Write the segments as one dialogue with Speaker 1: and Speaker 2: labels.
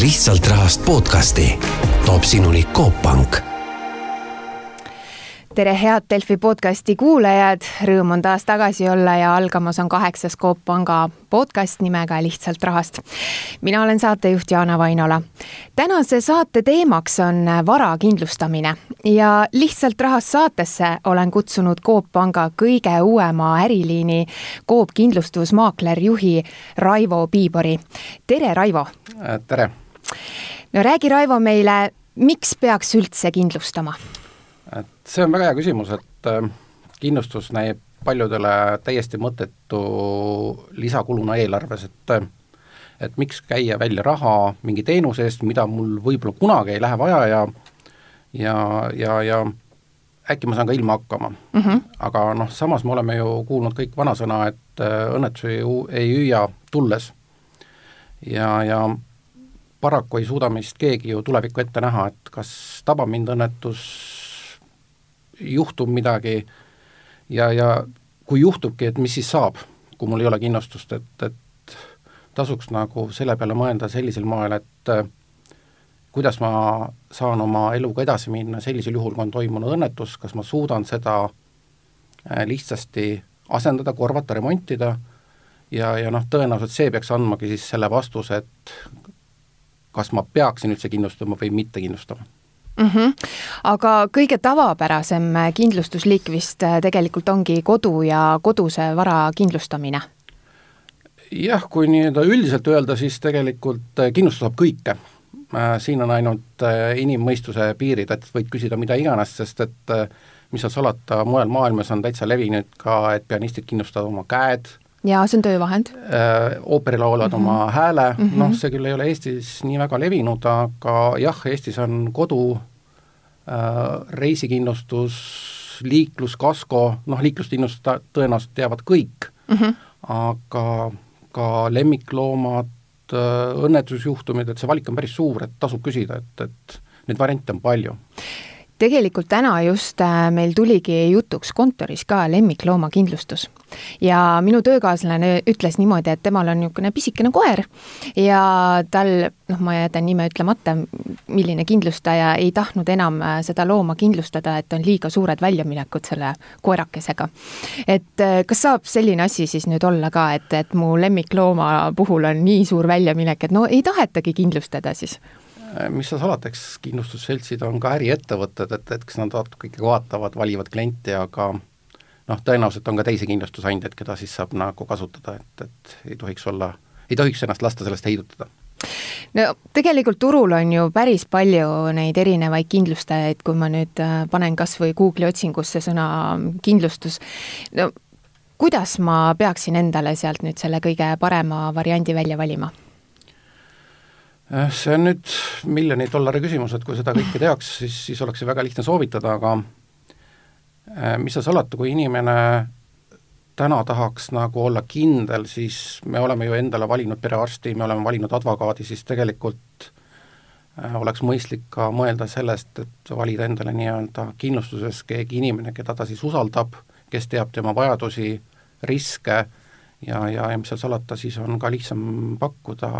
Speaker 1: lihtsalt rahast podcasti toob sinuni Coop Pank
Speaker 2: tere, head Delfi podcasti kuulajad, rõõm on taas tagasi olla ja algamas on kaheksas Coop Panga podcast nimega Lihtsalt rahast. mina olen saatejuht Jaana Vainola. tänase saate teemaks on vara kindlustamine ja Lihtsalt rahast saatesse olen kutsunud Coop Panga kõige uuema äriliini Coop kindlustusmaaklerjuhi Raivo Piibori. tere, Raivo!
Speaker 3: tere!
Speaker 2: No räägi, Raivo, meile, miks peaks üldse kindlustama?
Speaker 3: et see on väga hea küsimus, et äh, kindlustus näib paljudele täiesti mõttetu lisakuluna eelarves, et äh, et miks käia välja raha mingi teenuse eest, mida mul võib-olla kunagi ei lähe vaja ja ja, ja, ja äkki ma saan ka ilma hakkama mm. -hmm. aga noh, samas me oleme ju kuulnud kõik vanasõna, et äh, õnnetusi ei hüüa tulles. ja, ja paraku ei suuda meist keegi ju tulevikku ette näha, et kas tabab mind õnnetus juhtub midagi ja, ja kui juhtubki, et mis siis saab, kui mul ei ole kindlustust, et, et tasuks nagu selle peale mõelda sellisel moel, et äh, kuidas ma saan oma eluga edasi minna sellisel juhul, kui on toimunud õnnetus, kas ma suudan seda äh, lihtsasti asendada, korvata, remontida ja, ja noh, tõenäoliselt see peaks andmagi siis selle vastuse, et kas ma peaksin üldse kindlustama või mitte kindlustama
Speaker 2: mm. -hmm. aga kõige tavapärasem kindlustusliik vist äh, tegelikult ongi kodu ja koduse vara kindlustamine?
Speaker 3: jah, kui nii-öelda üldiselt öelda, siis tegelikult äh, kindlustus saab kõike. Äh, siin on ainult inimmõistuse piirid, et võid küsida mida iganes, sest et mis seal salata, mujal maailmas on täitsa levinud ka, et pianistid kindlustavad oma käed,
Speaker 2: jaa, see on töövahend.
Speaker 3: ooperilauljad mm -hmm. oma hääle mm, -hmm. noh, see küll ei ole Eestis nii väga levinud, aga jah, Eestis on kodu äh,, reisikindlustus, liikluskasko, noh, liikluskindlustust tõenäoliselt teavad kõik mm, -hmm. aga ka lemmikloomad, õnnetusjuhtumid, et see valik on päris suur, et tasub küsida, et, et neid variante on palju
Speaker 2: tegelikult täna just äh, meil tuligi jutuks kontoris ka lemmikloomakindlustus ja minu töökaaslane ütles niimoodi, et temal on niisugune pisikene koer ja tal, noh, ma jätan nime ütlemata, milline kindlustaja ei tahtnud enam äh, seda looma kindlustada, et on liiga suured väljaminekud selle koerakesega. et äh, kas saab selline asi siis nüüd olla ka, et, et mu lemmiklooma puhul on nii suur väljaminek, et no ei tahetagi kindlustada siis?
Speaker 3: Äh, mis sa salata, eks kindlustusseltsid on ka äriettevõtted, et, et eks nad natuke ikkagi vaatavad, valivad klienti, aga noh, tõenäoliselt on ka teisi kindlustusandjaid, keda siis saab nagu kasutada, et, et ei tohiks olla, ei tohiks ennast lasta sellest heidutada
Speaker 2: no tegelikult turul on ju päris palju neid erinevaid kindlustajaid, kui ma nüüd äh, panen kas või Google'i otsingusse sõna kindlustus, no kuidas ma peaksin endale sealt nüüd selle kõige parema variandi välja valima?
Speaker 3: Äh, see on nüüd miljoni dollari küsimus, et kui seda kõike teaks, siis, siis oleks see väga lihtne soovitada, aga mis seal salata, kui inimene täna tahaks nagu olla kindel, siis me oleme ju endale valinud perearsti, me oleme valinud advokaadi, siis tegelikult äh, oleks mõistlik ka mõelda sellest, et valida endale nii-öelda kindlustuses keegi inimene, keda ta siis usaldab, kes teab tema vajadusi, riske ja, ja, ja mis seal salata, siis on ka lihtsam pakkuda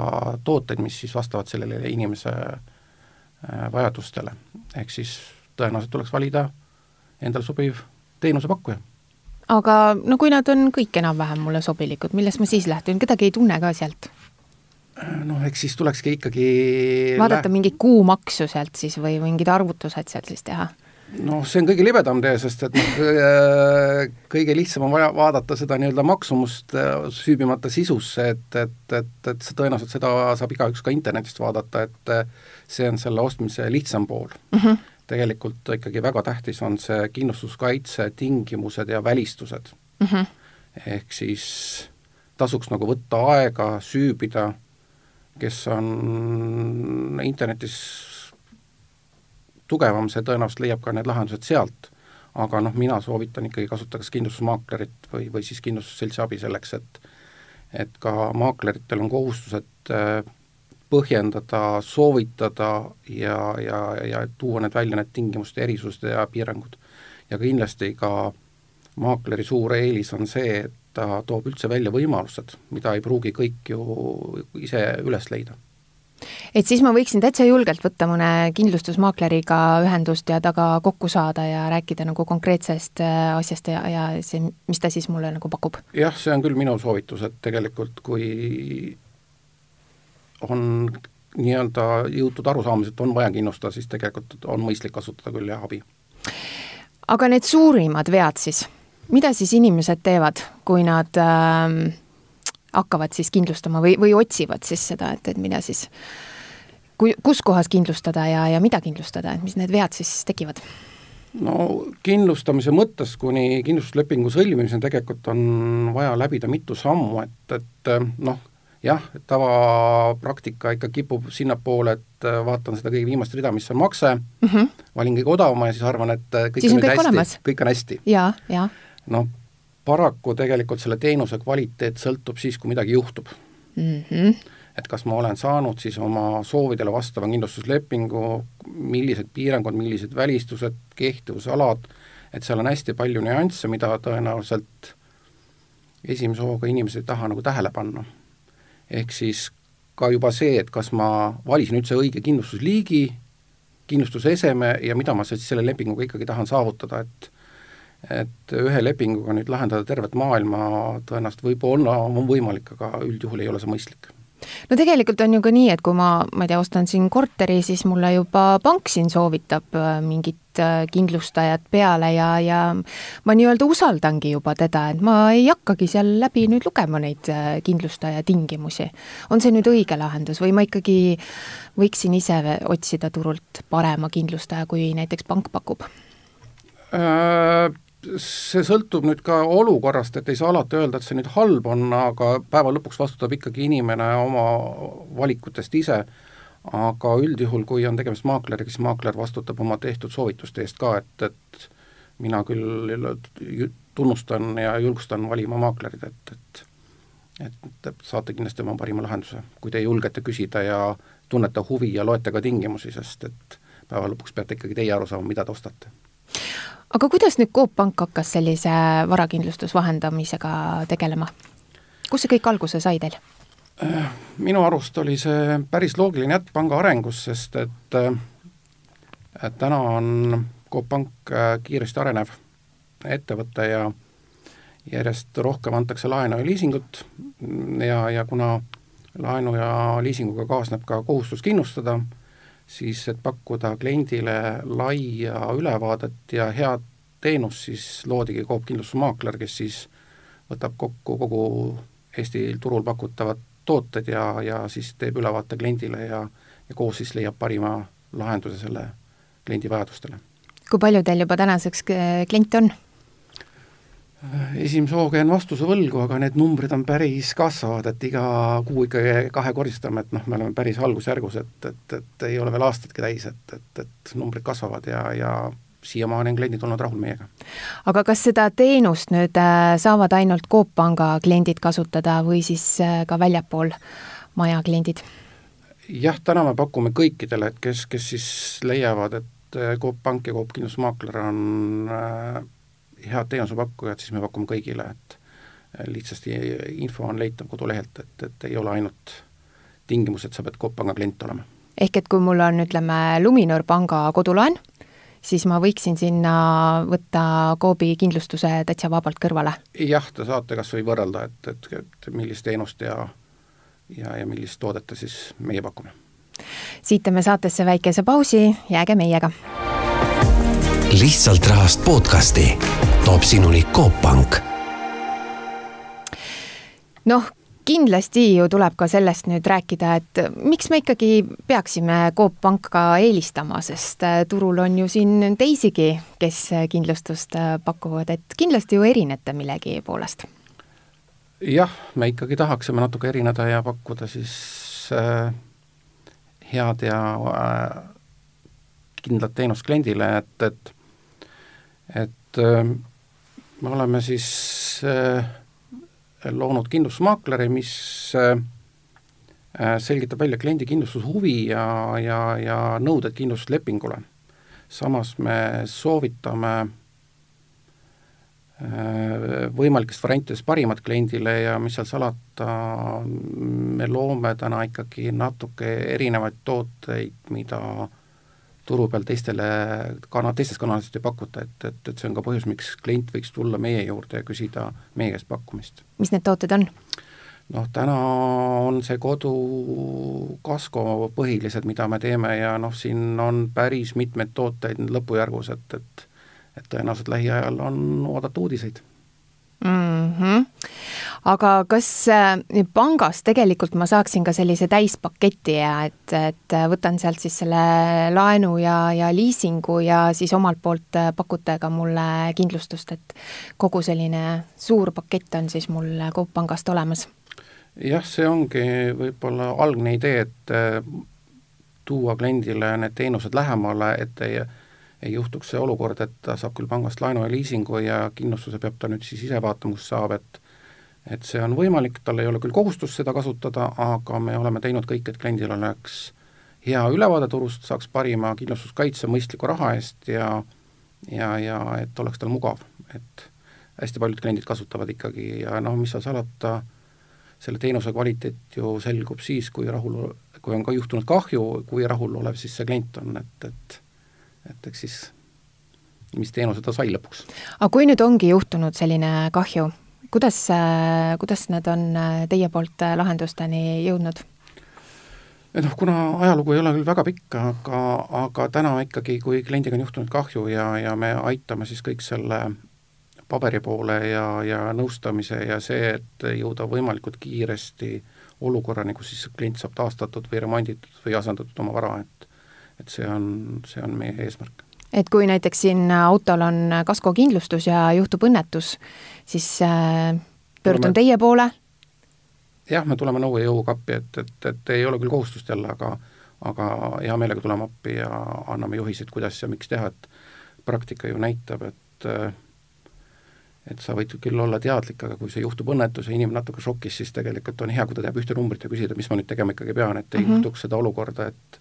Speaker 3: tooteid, mis siis vastavad sellele inimese äh, vajadustele. ehk siis tõenäoliselt tuleks valida endale sobiv teenusepakkuja.
Speaker 2: aga no kui nad on kõik enam-vähem mulle sobilikud, millest ma siis lähtun, kedagi ei tunne ka sealt?
Speaker 3: Noh, eks siis tulekski ikkagi
Speaker 2: vaadata mingit kuumaksu sealt siis või mingid arvutused sealt siis teha
Speaker 3: noh, see on kõige libedam tee, sest et noh, äh, kõige lihtsam on vaja vaadata seda nii-öelda maksumust äh, süübimata sisusse, et, et, et, et see tõenäoliselt seda saab igaüks ka internetist vaadata, et äh, see on selle ostmise lihtsam pool mm. -hmm. Tegelikult ikkagi väga tähtis on see kindlustuskaitse, tingimused ja välistused mm. -hmm. ehk siis tasuks nagu võtta aega, süübida, kes on internetis tugevam, see tõenäoliselt leiab ka need lahendused sealt. aga noh, mina soovitan ikkagi kasutada kas kindlustusmaaklerit või, või siis kindlustusseltsi abi selleks, et et ka maakleritel on kohustused äh, põhjendada, soovitada ja, ja, ja tuua need välja, need tingimuste erisused ja piirangud. ja kindlasti ka maakleri suur eelis on see, et ta toob üldse välja võimalused, mida ei pruugi kõik ju ise üles leida
Speaker 2: et siis ma võiksin täitsa julgelt võtta mõne kindlustusmaakleriga ühendust ja temaga kokku saada ja rääkida nagu konkreetsest äh, asjast ja, ja see, mis ta siis mulle nagu pakub?
Speaker 3: jah, see on küll minu soovitus, et tegelikult kui on nii-öelda jõutud arusaamised, on vaja kindlustada, siis tegelikult on mõistlik kasutada küll jah, abi.
Speaker 2: aga need suurimad vead siis, mida siis inimesed teevad, kui nad äh, hakkavad siis kindlustama või, või otsivad siis seda, et, et mida siis, kui, kus kohas kindlustada ja, ja mida kindlustada, et mis need vead siis tekivad?
Speaker 3: no kindlustamise mõttes kuni kindlustuslepingu sõlmimiseni tegelikult on vaja läbida mitu sammu, et, et noh, jah, tavapraktika ikka kipub sinnapoole, et vaatan seda kõige viimast rida, mis on makse mm, -hmm. valin kõige odavama ja siis arvan, et kõik
Speaker 2: siis
Speaker 3: on
Speaker 2: nüüd
Speaker 3: kõik hästi,
Speaker 2: olemas.
Speaker 3: kõik on hästi.
Speaker 2: jaa, jaa.
Speaker 3: noh, paraku tegelikult selle teenuse kvaliteet sõltub siis, kui midagi juhtub
Speaker 2: mm. -hmm.
Speaker 3: et kas ma olen saanud siis oma soovidele vastava kindlustuslepingu, millised piirangud, millised välistused, kehtivusalad, et seal on hästi palju nüansse, mida tõenäoliselt esimese hooga inimesed ei taha nagu tähele panna. Ehk siis ka juba see, et kas ma valisin üldse õige kindlustusliigi, kindlustuseseme ja mida ma siis selle lepinguga ikkagi tahan saavutada, et et ühe lepinguga nüüd lahendada tervet maailma tõenäoliselt võib-olla on võimalik, aga üldjuhul ei ole see mõistlik.
Speaker 2: No tegelikult on ju ka nii, et kui ma, ma ei tea, ostan siin korteri, siis mulle juba pank siin soovitab äh, mingit äh, kindlustajat peale ja, ja ma nii-öelda usaldangi juba teda, et ma ei hakkagi seal läbi nüüd lugema neid äh, kindlustaja tingimusi. on see nüüd õige lahendus või ma ikkagi võiksin ise otsida turult parema kindlustaja, kui näiteks pank pakub?
Speaker 3: see sõltub nüüd ka olukorrast, et ei saa alati öelda, et see nüüd halb on, aga päeva lõpuks vastutab ikkagi inimene oma valikutest ise, aga üldjuhul, kui on tegemist maakleriga, siis maakler vastutab oma tehtud soovituste eest ka, et, et mina küll tunnustan ja julgustan valima maaklerid, et, et et saate kindlasti oma parima lahenduse, kui te julgete küsida ja tunnete huvi ja loete ka tingimusi, sest et päeva lõpuks peate ikkagi teie aru saama, mida te ostate
Speaker 2: aga kuidas nüüd Coop Pank hakkas sellise varakindlustusvahendamisega tegelema? kus see kõik alguse sai teil?
Speaker 3: Minu arust oli see päris loogiline jätk panga arengus, sest et, et täna on Coop Pank kiiresti arenev ettevõte ja järjest rohkem antakse laenu ja liisingut. Ja, ja kuna laenu ja liisinguga kaasneb ka kohustus kindlustada, siis et pakkuda kliendile laia ülevaadet ja head teenust, siis loodigi Coop kindlustusmaakler, kes siis võtab kokku kogu Eesti turul pakutavad tooted ja, ja siis teeb ülevaate kliendile ja, ja koos siis leiab parima lahenduse selle kliendi vajadustele.
Speaker 2: kui palju teil juba tänaseks kliente on?
Speaker 3: esimese hooga jään vastuse võlgu, aga need numbrid on päris kasvavad, et iga kuu ikkagi kahekordistame, et noh, me oleme päris algusjärgus, et, et, et ei ole veel aastatki täis, et, et, et numbrid kasvavad ja, ja siiamaani on kliendid olnud rahul meiega.
Speaker 2: aga kas seda teenust nüüd äh, saavad ainult Coop Panga kliendid kasutada või siis äh, ka väljapool maja kliendid?
Speaker 3: jah, täna me pakume kõikidele, et kes, kes siis leiavad, et äh, Coop Pank ja Coop kindlustusmaakler on head teenusepakkujad, siis me pakume kõigile, et lihtsasti info on leitav kodulehelt, et, et ei ole ainult tingimus, et sa pead Coop Panga klient olema.
Speaker 2: ehk et kui mul on, ütleme, Luminor panga kodulaen, siis ma võiksin sinna võtta Coopi kindlustuse täitsa vabalt kõrvale?
Speaker 3: jah, te saate kas või võrrelda, et, et, et millist teenust ja ja, ja millist toodet te siis meie pakume.
Speaker 2: siit teeme saatesse väikese pausi, jääge meiega
Speaker 1: lihtsalt rahast podcasti toob sinuni Coop Pank.
Speaker 2: noh, kindlasti ju tuleb ka sellest nüüd rääkida, et miks me ikkagi peaksime Coop Panka eelistama, sest äh, turul on ju siin teisigi, kes kindlustust äh, pakuvad, et kindlasti ju erinete millegi poolest.
Speaker 3: jah, me ikkagi tahaksime natuke erineda ja pakkuda siis äh, head ja äh, kindlat teenust kliendile, et, et et äh, me oleme siis äh, loonud kindlustusmaakleri, mis äh, selgitab välja kliendi kindlustushuvi ja, ja, ja nõuded kindlustuslepingule. samas me soovitame võimalikest variantidest parimad kliendile ja mis seal salata, me loome täna ikkagi natuke erinevaid tooteid, mida turu peal teistele kana-, teistes kanalites ei pakuta, et, et, et see on ka põhjus, miks klient võiks tulla meie juurde ja küsida meie käest pakkumist.
Speaker 2: mis need tooted on?
Speaker 3: noh, täna on see kodu kasko põhilised, mida me teeme ja noh, siin on päris mitmeid tooteid lõpujärgus, et, et et tõenäoliselt lähiajal on oodata uudiseid
Speaker 2: mm. -hmm. aga kas äh, pangas tegelikult ma saaksin ka sellise täispaketi ja et, et võtan sealt siis selle laenu ja, ja liisingu ja siis omalt poolt äh, pakute ka mulle kindlustust, et kogu selline suur pakett on siis mul Coop Pangast olemas?
Speaker 3: jah, see ongi võib-olla algne idee, et äh, tuua kliendile need teenused lähemale, et ei ei juhtuks see olukord, et ta saab küll pangast laenu ja liisingu ja kindlustuse peab ta nüüd siis ise vaatama, kust saab, et et see on võimalik, tal ei ole küll kohustust seda kasutada, aga me oleme teinud kõik, et kliendil oleks hea ülevaade turust, saaks parima kindlustuskaitse mõistliku raha eest ja ja, ja et oleks tal mugav, et hästi paljud kliendid kasutavad ikkagi ja noh, mis seal salata, selle teenuse kvaliteet ju selgub siis, kui rahul, kui on ka juhtunud kahju, kui rahulolev siis see klient on, et, et et eks siis, mis teenuse ta sai lõpuks.
Speaker 2: aga kui nüüd ongi juhtunud selline kahju, kuidas, kuidas need on teie poolt lahendusteni jõudnud?
Speaker 3: et noh, kuna ajalugu ei ole küll väga pikk, aga, aga täna ikkagi, kui kliendiga on juhtunud kahju ja, ja me aitame siis kõik selle paberi poole ja, ja nõustamise ja see, et jõuda võimalikult kiiresti olukorrani, kus siis klient saab taastatud või remonditud või asendatud oma vara, et et see on, see on meie eesmärk.
Speaker 2: et kui näiteks siin autol on kaskokindlustus ja juhtub õnnetus, siis äh, pöördun tuleme... teie poole?
Speaker 3: jah, me tuleme nõu ja jõuga appi, et, et, et ei ole küll kohustust jälle, aga aga hea meelega tuleme appi ja anname juhiseid, kuidas ja miks teha, et praktika ju näitab, et et sa võid küll olla teadlik, aga kui see juhtub õnnetus ja inimene natuke šokis, siis tegelikult on hea, kui ta teab ühte numbrit ja küsida, mis ma nüüd tegema ikkagi pean, et ei mm -hmm. juhtuks seda olukorda, et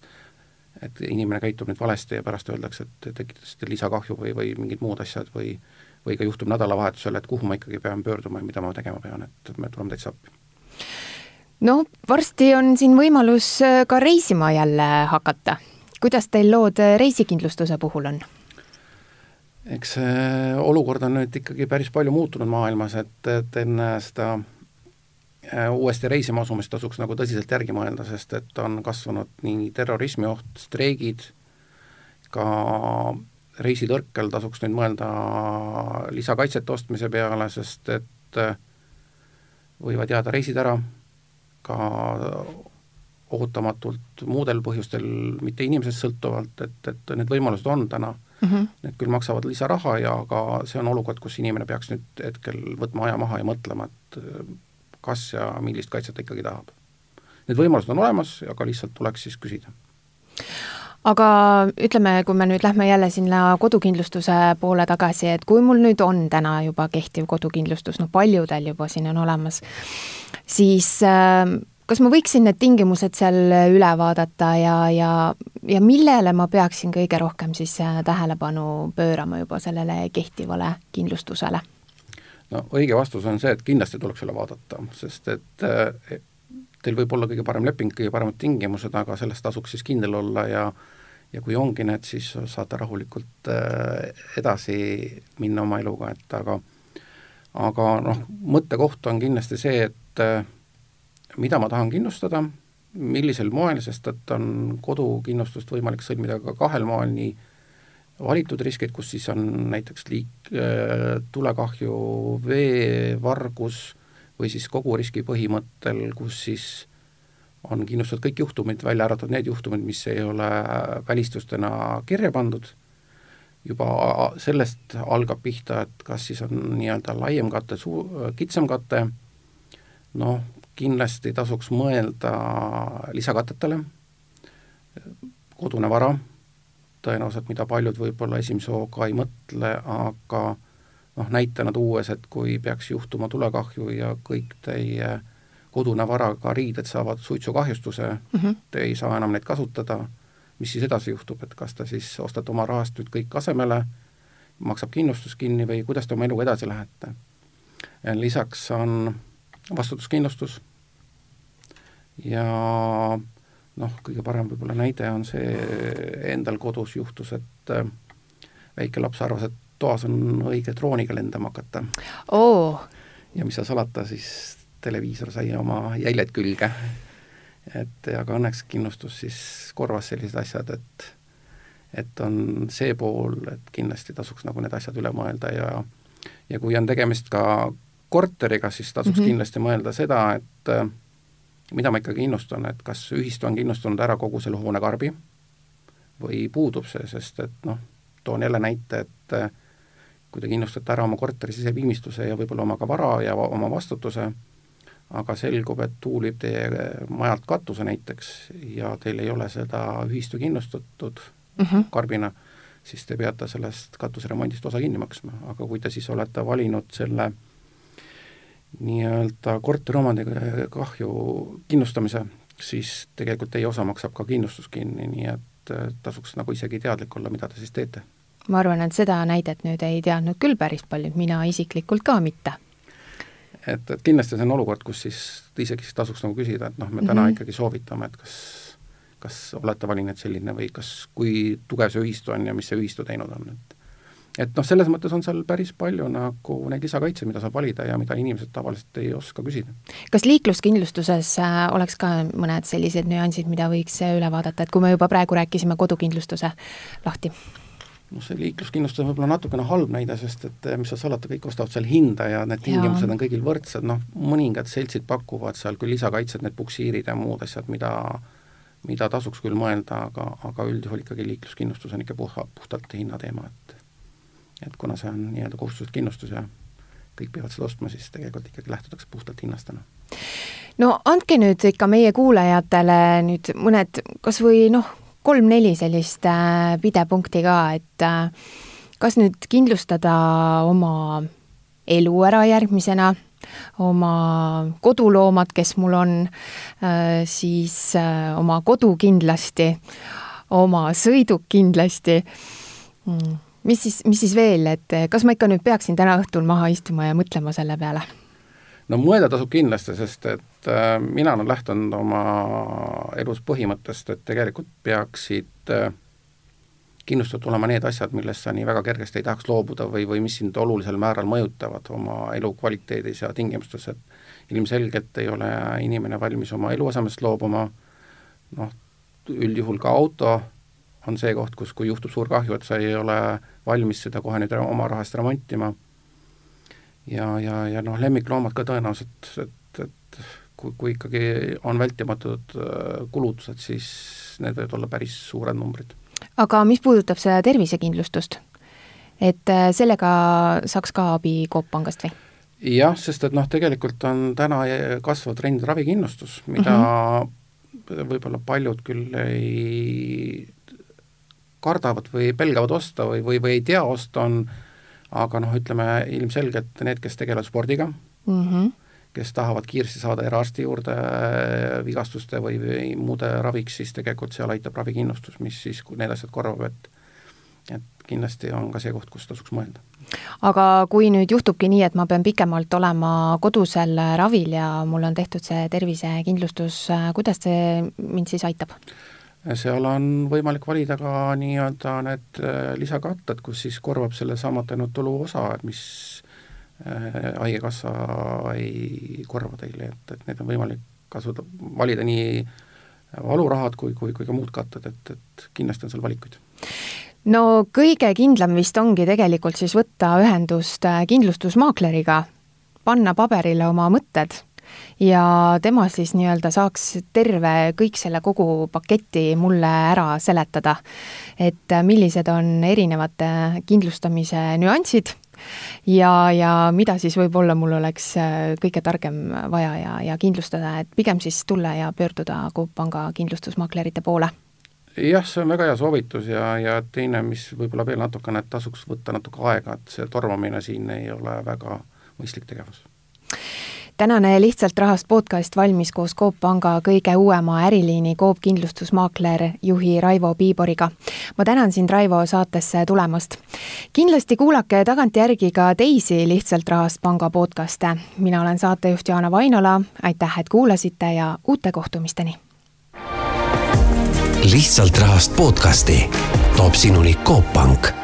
Speaker 3: et inimene käitub nüüd valesti ja pärast öeldakse, et tekitasite lisakahju või, või mingid muud asjad või või ka juhtub nädalavahetusel, et kuhu ma ikkagi pean pöörduma ja mida ma tegema pean, et me tuleme täitsa appi.
Speaker 2: no varsti on siin võimalus äh, ka reisima jälle hakata. kuidas teil lood äh, reisikindlustuse puhul on?
Speaker 3: eks see olukord on nüüd ikkagi päris palju muutunud maailmas, et, et enne seda Äh, uuesti reisima asumist tasuks nagu tõsiselt järgi mõelda, sest et on kasvanud nii terrorismioht, streigid, ka reisitõrkel tasuks nüüd mõelda lisakaitsete ostmise peale, sest et äh, võivad jääda reisid ära, ka ootamatult muudel põhjustel, mitte inimesest sõltuvalt, et, et need võimalused on täna mm, -hmm. need küll maksavad lisaraha ja ka see on olukord, kus inimene peaks nüüd hetkel võtma aja maha ja mõtlema, et kas ja millist kaitset ta ikkagi tahab. Need võimalused on olemas, aga lihtsalt tuleks siis küsida
Speaker 2: aga ütleme, kui me nüüd lähme jälle sinna kodukindlustuse poole tagasi, et kui mul nüüd on täna juba kehtiv kodukindlustus, noh paljudel juba siin on olemas, siis äh, kas ma võiksin need tingimused seal üle vaadata ja, ja, ja millele ma peaksin kõige rohkem siis äh, tähelepanu pöörama juba sellele kehtivale kindlustusele?
Speaker 3: No õige vastus on see, et kindlasti tuleks üle vaadata, sest et eh, teil võib olla kõige parem leping, kõige paremad tingimused, aga sellest tasuks siis kindel olla ja ja kui ongi need, siis saate rahulikult eh, edasi minna oma eluga, et aga aga noh, mõttekoht on kindlasti see, et eh, mida ma tahan kindlustada, millisel moel, sest et on kodukindlustust võimalik sõlmida ka kahel moel, nii valitud riskid, kus siis on näiteks liik-, äh, tulekahju, veevargus või siis kogu riski põhimõttel, kus siis on kindlustatud kõik juhtumid, välja arvatud need juhtumid, mis ei ole välistustena kirja pandud, juba sellest algab pihta, et kas siis on nii-öelda laiem kate, suu-, kitsam kate, noh, kindlasti tasuks mõelda lisakatetele, kodune vara tõenäoliselt, mida paljud võib-olla esimese hooga ei mõtle, aga noh, näitena tuues, et kui peaks juhtuma tulekahju ja kõik teie kodune vara, ka riided saavad suitsukahjustuse mm, -hmm. te ei saa enam neid kasutada, mis siis edasi juhtub, et kas te siis ostate oma rahast nüüd kõik asemele maksab kindlustus kinni või kuidas te oma eluga edasi lähete. lisaks on vastutuskindlustus ja noh, kõige parem võib-olla näide on see, endal kodus juhtus, et äh, väike laps arvas, et toas on õige drooniga lendama hakata
Speaker 2: oh..
Speaker 3: ja mis seal salata, siis televiisor sai oma jäljed külge. et aga õnneks kindlustus siis korvas sellised asjad, et et on see pool, et kindlasti tasuks nagu need asjad üle mõelda ja ja kui on tegemist ka korteriga, siis tasuks mm -hmm. kindlasti mõelda seda, et äh, mida ma ikkagi kindlustan, et kas ühistu on kindlustanud ära kogu selle hoone karbi või puudub see, sest et noh, toon jälle näite, et äh, kui te kindlustate ära oma korteri siseviimistluse ja võib-olla oma ka vara ja oma vastutuse, aga selgub, et tuul viib teie majalt katuse näiteks ja teil ei ole seda ühistu kindlustatud mm -hmm. karbina, siis te peate sellest katuseremondist osa kinni maksma, aga kui te siis olete valinud selle nii-öelda korteriomandi kahju kindlustamise, siis tegelikult teie osa maksab ka kindlustus kinni, nii et äh, tasuks nagu isegi teadlik olla, mida te siis teete.
Speaker 2: ma arvan, et seda näidet nüüd ei teadnud küll päris paljud, mina isiklikult ka mitte.
Speaker 3: et, et kindlasti see on olukord, kus siis isegi siis tasuks nagu küsida, et noh, me täna mm -hmm. ikkagi soovitame, et kas kas olete valinud selline või kas, kui tugev see ühistu on ja mis see ühistu teinud on, et et noh, selles mõttes on seal päris palju nagu neid lisakaitseid, mida saab valida ja mida inimesed tavaliselt ei oska küsida.
Speaker 2: kas liikluskindlustuses äh, oleks ka mõned sellised nüansid, mida võiks äh, üle vaadata, et kui me juba praegu rääkisime kodukindlustuse lahti?
Speaker 3: noh, see liikluskindlustus on võib-olla natukene halb näide, sest et äh, mis sa salata, kõik ostavad seal hinda ja need tingimused on kõigil võrdsed, noh, mõningad seltsid pakuvad seal küll lisakaitset, need puksiirid ja muud asjad, mida mida tasuks küll mõelda, aga, aga üldjuhul ikkagi liikluskindlustus on ikka puha, puhtalt hinnateema, et et kuna see on nii-öelda kohustuslik kindlustus ja kõik peavad seda ostma, siis tegelikult ikkagi lähtutakse puhtalt hinnast täna.
Speaker 2: no andke nüüd ikka meie kuulajatele nüüd mõned kas või noh, kolm-neli sellist äh, pidepunkti ka, et äh, kas nüüd kindlustada oma elu ära järgmisena oma koduloomad, kes mul on, äh, siis oma kodu kindlasti, oma sõiduk kindlasti. Mis siis, mis siis veel, et kas ma ikka nüüd peaksin täna õhtul maha istuma ja mõtlema selle peale?
Speaker 3: no mõelda tasub kindlasti, sest et äh, mina olen lähtunud oma elus põhimõttest, et tegelikult peaksid äh, kindlustatud olema need asjad, millest sa nii väga kergesti ei tahaks loobuda või, või mis sind olulisel määral mõjutavad oma elukvaliteedis ja tingimustes, et ilmselgelt ei ole inimene valmis oma eluasemest loobuma, noh, üldjuhul ka auto on see koht, kus, kui juhtub suur kahju, et sa ei ole valmis seda kohe nüüd oma rahast remontima, ja, ja, ja noh, lemmikloomad ka tõenäoliselt, et, et kui, kui ikkagi on vältimatud äh, kulutused, siis need võivad olla päris suured numbrid
Speaker 2: aga mis puudutab seda tervisekindlustust, et äh, sellega saaks ka abi Coop pangast või?
Speaker 3: jah, sest et noh, tegelikult on täna kasvav trend ravikindlustus, mida mm -hmm. võib-olla paljud küll ei kardavad või pelgavad osta või, või, või ei tea osta, on aga noh, ütleme ilmselgelt need, kes tegelevad spordiga mm, -hmm kes tahavad kiiresti saada eraarsti juurde äh, vigastuste või, või muude raviks, siis tegelikult seal aitab ravikindlustus, mis siis, kui need asjad korvab, et et kindlasti on ka see koht, kus tasuks mõelda.
Speaker 2: aga kui nüüd juhtubki nii, et ma pean pikemalt olema kodusel ravil ja mul on tehtud see tervisekindlustus, kuidas see mind siis aitab?
Speaker 3: Seal on võimalik valida ka nii-öelda need äh, lisakatted, kus siis korvab selle saamata jäänud tulu osa, mis Äh, Haigekassa ei korva teile, et, et need on võimalik kasutada, valida nii valurahad kui, kui, kui ka muud katted, et, et kindlasti on seal valikuid.
Speaker 2: No kõige kindlam vist ongi tegelikult siis võtta ühendust äh, kindlustusmaakleriga, panna paberile oma mõtted ja tema siis nii-öelda saaks terve, kõik selle kogu paketi mulle ära seletada. et millised on erinevate kindlustamise nüansid ja, ja mida siis võib-olla mul oleks äh, kõige targem vaja ja, ja kindlustada, et pigem siis tulla ja pöörduda Coop Panga kindlustusmaaklerite poole
Speaker 3: jah, see on väga hea soovitus ja, ja teine, mis võib-olla veel natukene, et tasuks võtta natuke aega, et see tormamine siin ei ole väga mõistlik tegevus.
Speaker 2: Tänane Lihtsalt rahast podcast valmis koos Coop Panga kõige uuema äriliini Coop kindlustusmaakler juhi Raivo Piiboriga. ma tänan sind, Raivo, saatesse tulemast. kindlasti kuulake tagantjärgi ka teisi Lihtsalt rahast panga podcast'e. mina olen saatejuht Jaana Vainola, aitäh, et kuulasite ja uute kohtumisteni!
Speaker 1: lihtsalt rahast podcasti toob sinuni Coop Pank